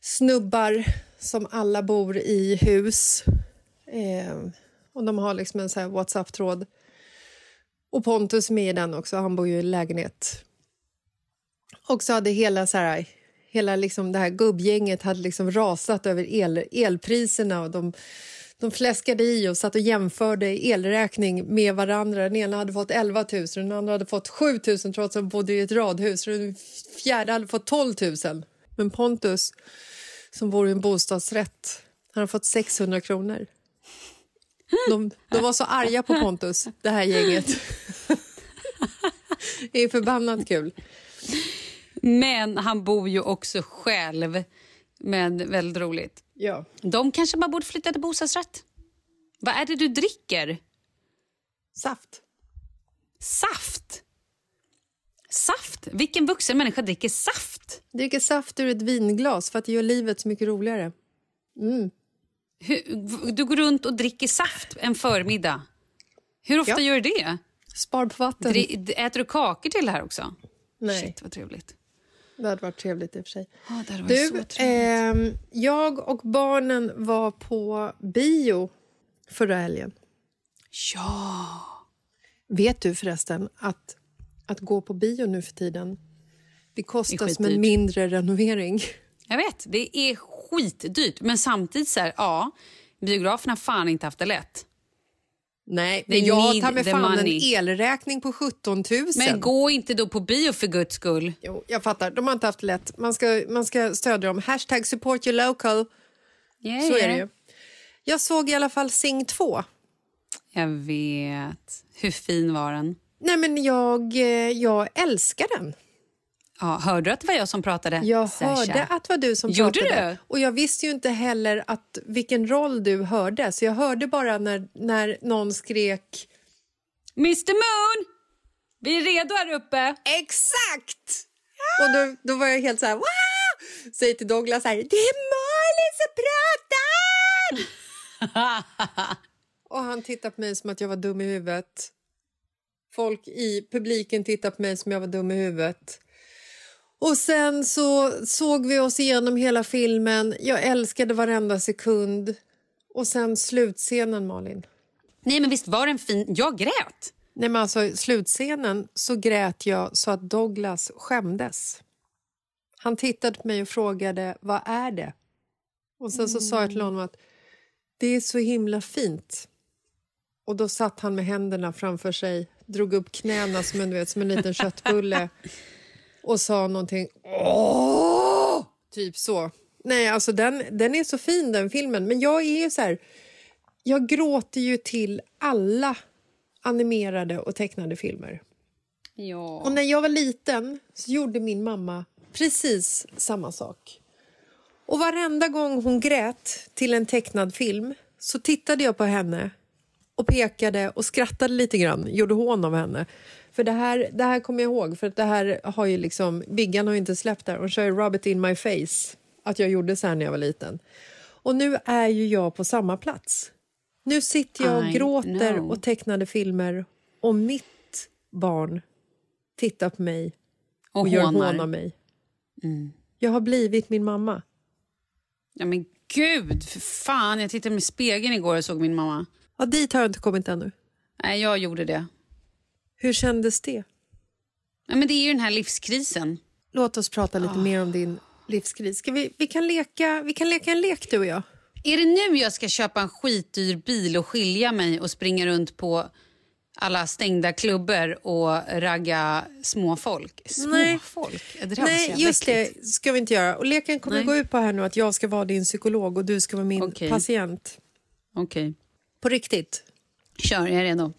snubbar som alla bor i hus. Eh, och de har liksom en så här Whatsapp-tråd. Och Pontus är med i den också, han bor ju i lägenhet. Och så hade hela, så här, hela liksom det här gubbgänget hade liksom rasat över el, elpriserna och de, de fläskade i och satt och jämförde elräkning med varandra. Den ena hade fått 11 000, den andra hade fått 7 000 trots att de bodde i ett radhus. Och den fjärde hade fått 12 000. Men Pontus, som bor i en bostadsrätt, han har fått 600 kronor. De, de var så arga på Pontus, det här gänget. Det är förbannat kul. Men han bor ju också själv. Men väldigt roligt. Ja. De kanske bara borde flytta till bostadsrätt. Vad är det du dricker? Saft. Saft? Saft? Vilken vuxen människa dricker saft? Dricker saft ur ett vinglas för att det gör livet så mycket roligare. Hur, du går runt och dricker saft en förmiddag. Hur ofta Ja. gör du det? Spar på vatten. Dri- äter du kakor till det här också? Nej, Shit, vad trevligt. Det hade varit trevligt i och för sig. Ja, det hade varit Du, så trevligt. ehm, jag och barnen var på bio förra helgen. Ja! Vet du förresten att, att gå på bio nu för tiden det kostar som en mindre renovering? Jag vet, det är skitdyrt. Men samtidigt så här, ja, biograferna har fan inte haft det lätt. Nej, men jag tar med fan money. en elräkning på 17 000. Men gå inte då på bio för guds skull. Jo, jag fattar. De har inte haft lätt. Man ska, man ska stödja dem. Hashtag support your local. Yeah, Så är det ju. Jag såg i alla fall Sing 2. Jag vet. Hur fin var den? Nej, men jag, eh, jag älskar den. Ja, hörde du att det var jag som pratade? Jag Sasha? hörde att det var du som Gjorde pratade. du? Och jag visste ju inte heller att vilken roll du hörde. Så jag hörde bara när, när någon skrek Mr Moon! Vi är redo här uppe. Exakt! Och då, då var jag helt så här... Wow! Säger till Douglas så här... Det är Malin som pratar! och han tittar på mig som att jag var dum i huvudet. Folk i publiken tittar på mig som jag var dum i huvudet. Och sen så såg vi oss igenom hela filmen. Jag älskade varenda sekund. Och sen slutscenen, Malin. Nej, men visst var den fin? Jag grät. Nej, men alltså, slutscenen så grät jag så att Douglas skämdes. Han tittade på mig och frågade vad är det? Och sen så sa jag till honom att det är så himla fint. Och då satt han med händerna framför sig, drog upp knäna som en, vet, som en liten köttbulle och sa någonting. Åh! Typ så. Nej, alltså den, den är så fin den filmen. Men jag är ju så här... Jag gråter ju till alla animerade och tecknade filmer. Ja. Och när jag var liten så gjorde min mamma precis samma sak. Och varenda gång hon grät till en tecknad film så tittade jag på henne och pekade och skrattade lite grann, gjorde hån av henne. För det här, det här kommer jag ihåg, för att det här har ju liksom, Biggan har ju inte släppt det här. Hon kör ju Rub it in my face, att jag gjorde så här när jag var liten. Och nu är ju jag på samma plats. Nu sitter jag och I gråter know. och tecknade filmer och mitt barn tittar på mig och, Och gör hån av mig. Jag har blivit min mamma. Ja, men gud, för fan. Jag tittade med spegeln igår och såg min mamma. Ja, dit har jag inte kommit ännu. Nej, jag gjorde det. Hur kändes det? Ja, men det är ju den här livskrisen. Låt oss prata lite mer om din livskris. Ska vi, vi, kan leka, vi kan leka en lek, du och jag. Är det nu jag ska köpa en skitdyr bil och skilja mig och springa runt på alla stängda klubbor och ragga småfolk. Nej. Småfolk? Nej, jävla just äckligt. det ska vi inte göra. Och leken kommer Nej. gå ut på här nu att jag ska vara din psykolog och du ska vara min Okej. patient. Okej, På riktigt. kör. Jag är redo.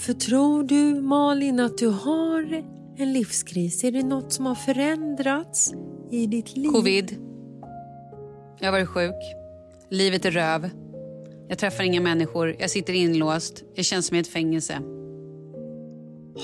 Varför tror du, Malin, att du har en livskris? Är det något som har förändrats i ditt liv? Covid. Jag har varit sjuk. Livet är röv. Jag träffar inga människor. Jag sitter inlåst. Jag känns som i ett fängelse.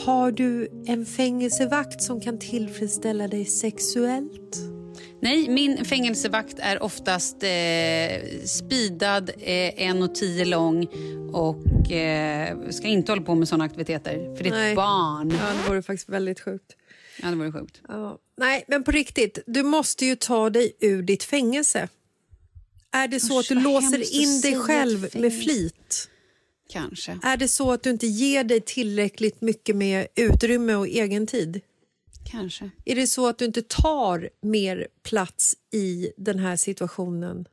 Har du en fängelsevakt som kan tillfredsställa dig sexuellt? Nej, min fängelsevakt är oftast eh, speedad, eh, 1,10 lång och eh, ska inte hålla på med såna aktiviteter. För det är Nej. ett barn. Ja, det vore faktiskt väldigt sjukt. Ja, det vore sjukt. Ja. Nej, men på riktigt, du måste ju ta dig ur ditt fängelse. Är det så Usch, att du låser in dig själv med flit? Kanske. Är det så att du inte ger dig tillräckligt mycket med utrymme och egen tid? Kanske. Är det så att du inte tar mer plats i den här situationen?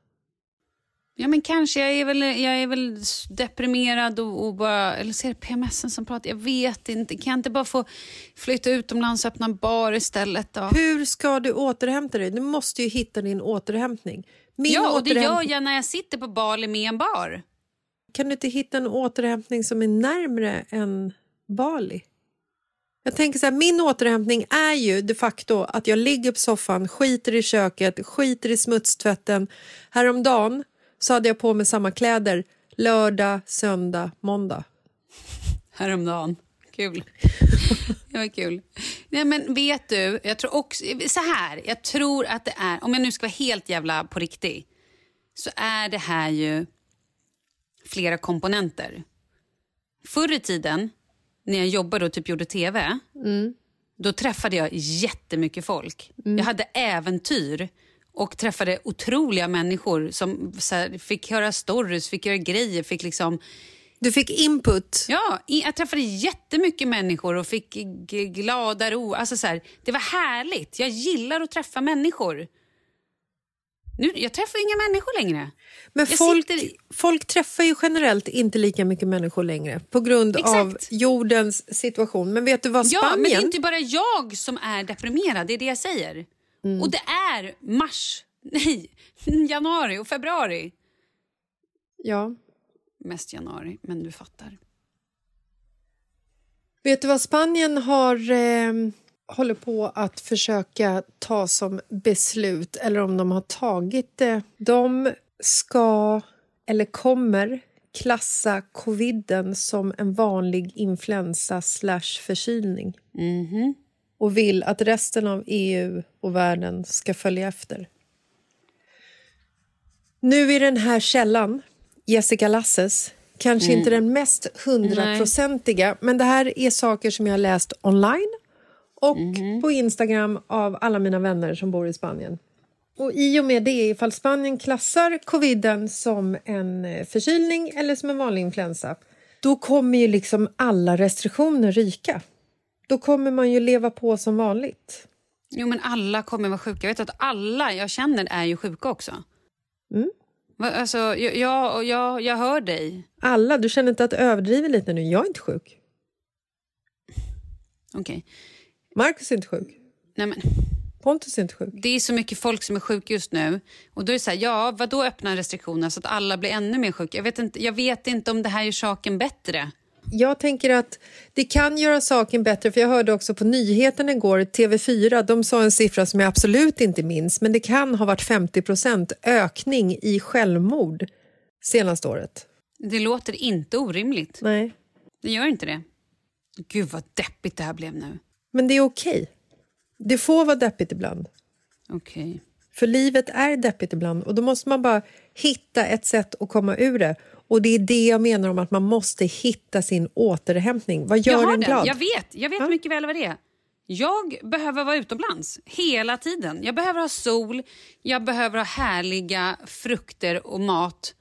Ja, men kanske. Jag är väl, jag är väl deprimerad och, och bara... Eller så är det PMSen som pratar. Jag vet inte. Kan jag inte bara få flytta utomlands och öppna en bar istället? Då? Hur ska du återhämta dig? Du måste ju hitta din återhämtning. Min Ja, och det återhämt- gör jag när jag sitter på Bali med en bar. Kan du inte hitta en återhämtning som är närmre än Bali? Jag tänker så här, min återhämtning är ju de facto att jag ligger på soffan, skiter i köket, skiter i smutstvätten. Häromdagen så hade jag på mig samma kläder lördag, söndag, måndag. Häromdagen. Kul. Det var kul. Nej, men vet du, jag tror också... Så här, jag tror att det är... Om jag nu ska vara helt jävla på riktigt så är det här ju flera komponenter. Förr i tiden, när jag jobbade och typ gjorde tv då träffade jag jättemycket folk. Jag hade äventyr och träffade otroliga människor som så här, fick höra stories, fick göra grejer, fick liksom... Du fick input. Ja, jag träffade jättemycket människor och fick glada ro. Alltså så här, det var härligt. Jag gillar att träffa människor. Nu, jag träffar inga människor längre. Men Jag folk, sitter folk träffar ju generellt inte lika mycket människor längre på grund Exakt. av jordens situation. Men vet du vad Ja, Spanien... men det är inte bara jag som är deprimerad, det är det jag säger. Mm. Och det är mars, nej, januari och februari. Ja. Mest januari, men du fattar. Vet du vad Spanien har eh, håller på att försöka ta som beslut, eller om de har tagit det? De ska, eller kommer, klassa coviden som en vanlig influensa slash förkylning. Och vill att resten av EU och världen ska följa efter. Nu i den här källan, Jessica Lasses, kanske inte den mest hundraprocentiga men det här är saker som jag har läst online och på Instagram av alla mina vänner som bor i Spanien. Och I och med det, ifall Spanien klassar coviden som en eh, förkylning eller som en vanlig influensa då kommer ju liksom alla restriktioner ryka. Då kommer man ju leva på som vanligt. Jo, men alla kommer vara sjuka. Jag vet att alla jag känner är ju sjuka också. Mm. Alltså, jag, jag, jag, jag hör dig. Alla, du känner inte att du överdriver lite nu? Jag är inte sjuk. Okej. Marcus är inte sjuk. Nej, men, Pontus är inte sjuk. det är så mycket folk som är sjuka just nu. Och då är det så här, ja, vad då öppna restriktioner så att alla blir ännu mer sjuka? Jag vet inte, jag vet inte om det här gör saken bättre. Jag tänker att det kan göra saken bättre, för jag hörde också på nyheten igår, TV4, de sa en siffra som jag absolut inte minns, men det kan ha varit 50% ökning i självmord senaste året. Det låter inte orimligt. Nej. Det gör inte det. Gud vad deppigt det här blev nu. Men det är okej. Det får vara deppigt ibland. Okej. För livet är deppigt ibland och då måste man bara hitta ett sätt att komma ur det. Och det är det jag menar om att man måste hitta sin återhämtning. Vad gör jag har en den. glad? Jag vet, jag vet Ja. mycket väl vad det är. Jag behöver vara utomlands hela tiden. Jag behöver ha sol, jag behöver ha härliga frukter och mat.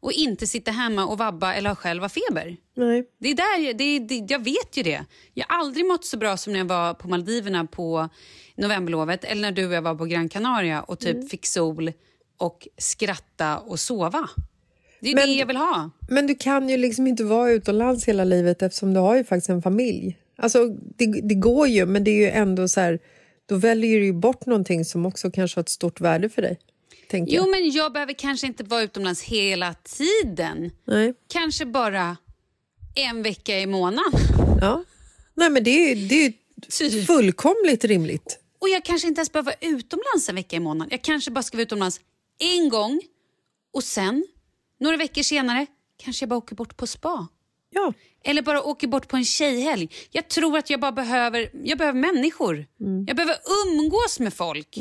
Och inte sitta hemma och vabba eller ha själv feber. Nej. Det är där, det, det, jag vet ju det. Jag har aldrig mått så bra som när jag var på Maldiverna på novemberlovet eller när du och jag var på Gran Canaria och typ Mm. fick sol och skratta och sova. Det är Men- det jag vill ha. Men du kan ju liksom inte vara utomlands hela livet eftersom du har ju faktiskt en familj. Alltså, det, det går ju, men det är ju ändå så här... Då väljer du ju bort någonting som också kanske har ett stort värde för dig. Tänker Jo, jag. men jag behöver kanske inte vara utomlands hela tiden. Nej. Kanske bara en vecka i månaden. Ja. Nej, men det det är Typ. fullkomligt rimligt. Och jag kanske inte ens behöver vara utomlands en vecka i månaden. Jag kanske bara ska vara utomlands en gång och sen, några veckor senare, kanske jag bara åker bort på spa. Ja. Eller bara åker bort på en tjejhelg. Jag tror att jag bara behöver, jag behöver människor. Jag behöver umgås med folk.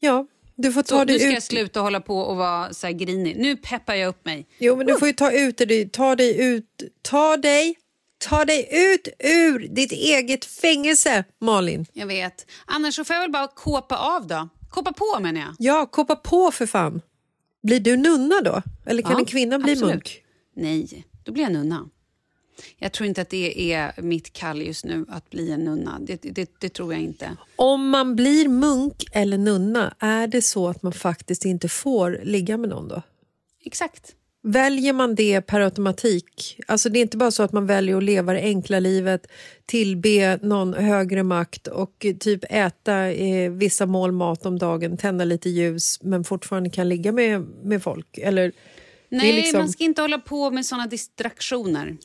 ja. Du får Så ta nu ska jag ut. sluta hålla på och vara så här grinig. Nu peppar jag upp mig. Jo, men du får ju ta ut dig. Ta dig ut. Ta dig. Ta dig ut ur ditt eget fängelse, Malin. Jag vet. Annars så får jag väl bara kåpa av då. Kåpa på menar jag. Ja, koppa på för fan. Blir du nunna då? Eller kan Ja, en kvinna bli absolut. munk? Nej, då blir jag nunna. Jag tror inte att det är mitt kall just nu att bli en nunna. Det, det, det tror jag inte. Om man blir munk eller nunna, är det så att man faktiskt inte får ligga med någon då? Exakt. Väljer man det per automatik? Alltså det är inte bara så att man väljer att leva det enkla livet, tillbe någon högre makt och eh, typ äta eh, vissa mål mat om dagen, tända lite ljus men fortfarande kan ligga med, med folk. Eller, Nej, liksom- man ska inte hålla på med såna distraktioner.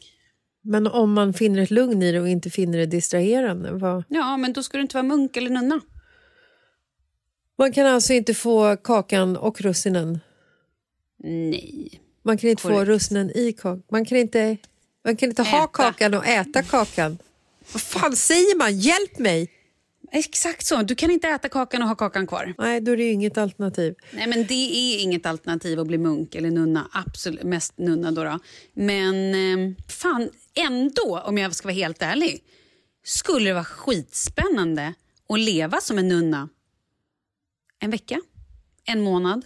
Men om man finner ett lugn i det och inte finner det distraherande, vad? Ja, men då ska du inte vara munk eller nunna. Man kan alltså inte få kakan och russinen. Nej. Man kan inte få Korrekt. russinen i kakan. Man kan inte, man kan inte ha kakan och äta kakan. Vad fan säger man? Hjälp mig! Exakt så. Du kan inte äta kakan och ha kakan kvar. Nej, då är det inget alternativ. Nej, men det är inget alternativ att bli munk eller nunna. Absolut mest nunna då. då. Men eh, fan, ändå, om jag ska vara helt ärlig, skulle det vara skitspännande att leva som en nunna. En vecka? En månad?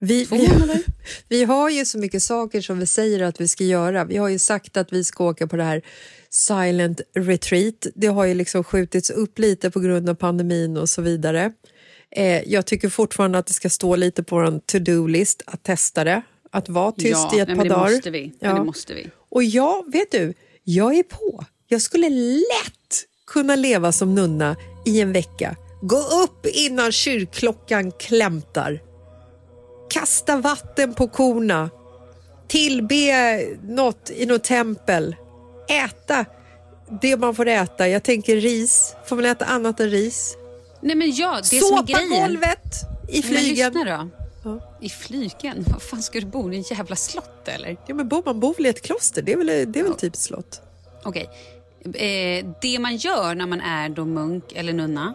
Vi, vi, vi har ju så mycket saker som vi säger att vi ska göra. Vi har ju sagt att vi ska åka på det här silent retreat. Det har ju liksom skjutits upp lite på grund av pandemin och så vidare. Eh, jag tycker fortfarande att det ska stå lite på vår to-do-list att testa det. Att vara tyst ja, i ett nej, par dagar. Ja. det måste vi. Och jag, vet du, jag är på. Jag skulle lätt kunna leva som nunna i en vecka. Gå upp innan kyrkklockan klämtar. Kasta vatten på korna. Tillbe något i något tempel. Äta det man får äta. Jag tänker ris. Får man äta annat än ris? Nej, men ja, det som är Såpa grejen... golvet i Men flygen. lyssna då. Ja. I flygen? Vad fan ska du bo i? en jävla slott eller? Ja, men bor man bor väl i ett kloster? Det är väl, det är väl typ ett slott? Okej. Eh, det man gör när man är då munk eller nunna,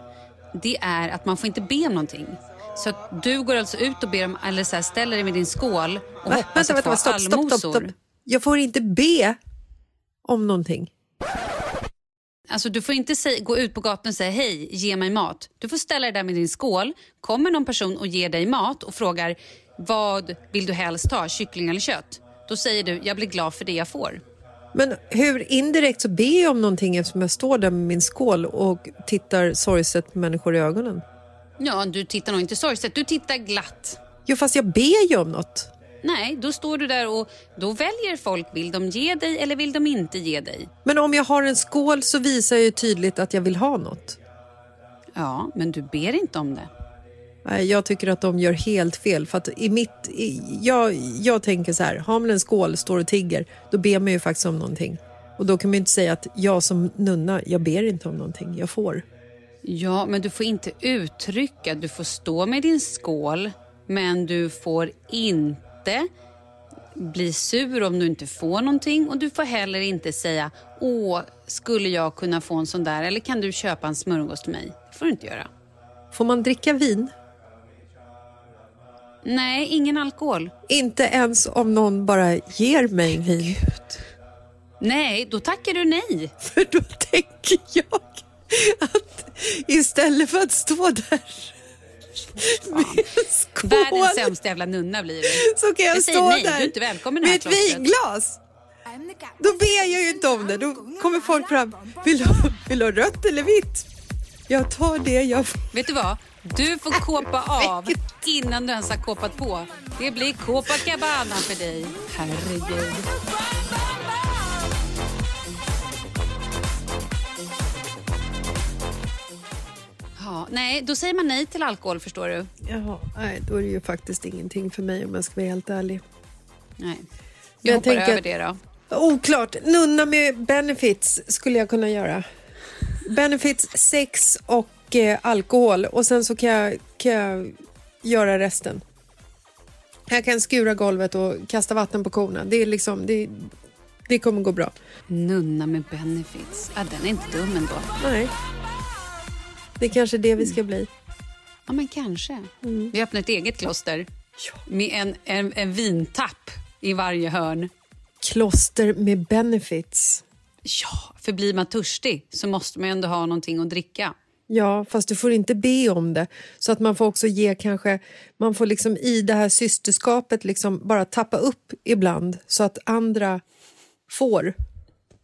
det är att man får inte be om någonting. Så du går alltså ut och ber om, eller så här, ställer dig med din skål och Va? hoppas Vänta, att vänta, få stopp, stopp, allmosor. stopp, stopp. Jag får inte be om någonting. Alltså, du får inte säga, gå ut på gatan och säga hej, ge mig mat. Du får ställa dig där med din skål. Kommer någon person och ger dig mat och frågar vad vill du helst ha, kyckling eller kött? Då säger du jag blir glad för det jag får. Men hur indirekt så ber jag om någonting eftersom jag står där med min skål och tittar sorgset på människor i ögonen? Ja, du tittar nog inte sorgset, du tittar glatt. Jo, fast jag ber ju om något. Nej, då står du där och då väljer folk, vill de ge dig eller vill de inte ge dig? Men om jag har en skål så visar jag ju tydligt att jag vill ha något. Ja, men du ber inte om det. Nej, jag tycker att de gör helt fel. För att i mitt, i, jag, jag tänker så här, har man en skål, står och tigger, då ber man ju faktiskt om någonting. Och då kan man ju inte säga att jag som nunna, jag ber inte om någonting, jag får. Ja, men du får inte uttrycka, du får stå med din skål, men du får inte bli sur om du inte får någonting och du får heller inte säga åh, skulle jag kunna få en sån där eller kan du köpa en smörgås till mig? Det får du inte göra. Får man dricka vin? Nej, ingen alkohol. Inte ens om någon bara ger mig vin. Nej, då tackar du nej. För då tänker jag att istället för att stå där! Världens sämsta jävla nunna blir du. Så kan jag Jag stå nej, där du är inte välkommen i det med ett vinglas. Då ber jag ju inte om det. Då kommer folk fram. Vill du, vill du ha rött eller vitt? Jag tar det jag får. Vet du vad? Du får kåpa av innan du ens har kåpat på. Det blir Copacabana för dig. Herregud. Ja, nej, då säger man nej till alkohol förstår du. Jaha, nej, då är det ju faktiskt ingenting för mig om jag ska vara helt ärlig. Nej. Jag jag hoppar tänker över det då. Oklart. Nunna med benefits skulle jag kunna göra. Benefits, sex och eh, alkohol. Och sen så kan jag, kan jag göra resten. Jag kan skura golvet och kasta vatten på korna. Det, är liksom, det, det kommer gå bra. Nunna med benefits. Ja, den är inte dum ändå. Nej. Det är kanske det vi ska bli. Ja, men kanske. Mm. Vi öppnar ett eget kloster med en, en, en vintapp i varje hörn. Kloster med benefits. Ja, för blir man törstig så måste man ändå ha någonting att dricka. Ja, fast du får inte be om det. Så att man får också ge kanske, man får liksom i det här systerskapet liksom bara tappa upp ibland så att andra får.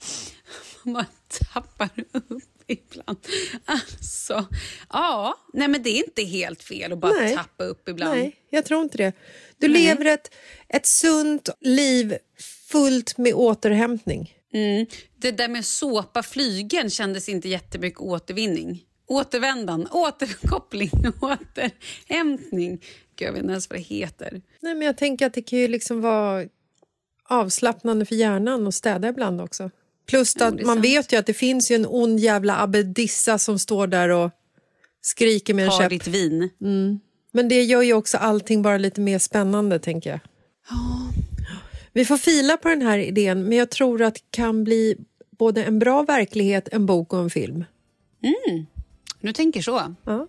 Man tappar upp ibland. Alltså, ja, nej men det är inte helt fel att bara Nej. tappa upp ibland. Nej, jag tror inte det. Du lever ett, ett sunt liv fullt med återhämtning. Mm. Det där med såpa flygen kändes inte jättemycket återvinning. Återvändan, återkoppling, återhämtning. Gud, jag vet inte ens vad det heter. Nej, men jag tänker att det kan ju liksom vara avslappnande för hjärnan att städa ibland också. Plus att man vet ju att det finns en ond jävla abbedissa som står där och skriker med en käpp. ditt vin. Men det gör ju också allting bara lite mer spännande, tänker jag. Vi får fila på den här idén, men jag tror att det kan bli både en bra verklighet, en bok och en film. Du tänker så? Ja.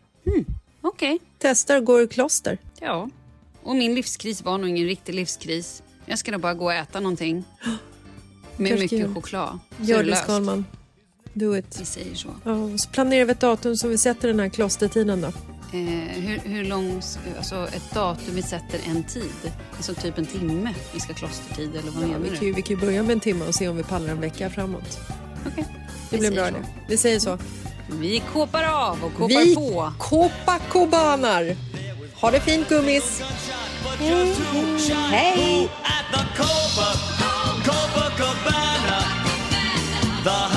Okej. Testar går i kloster. Ja. Och min livskris var nog ingen riktig livskris. Jag ska nog bara gå och äta någonting. Med Kanske mycket gör- choklad. Gör det det. Skalman. Do it. Vi säger så. Ja, så planerar vi ett datum som vi sätter den här klostertiden då. Eh, hur, hur lång, alltså ett datum vi sätter en tid? Alltså typ en timme vi ska klostertid eller vad Ja, menar vi, du? kan ju, vi kan ju börja med en timme och se om vi pallar en vecka framåt. Okej. Det Vi blir bra det. Vi säger så. Vi kåpar av och kåpar Vi på. Copacobanar. Ha det fint gummis. Hej! Copa, Copacabana, the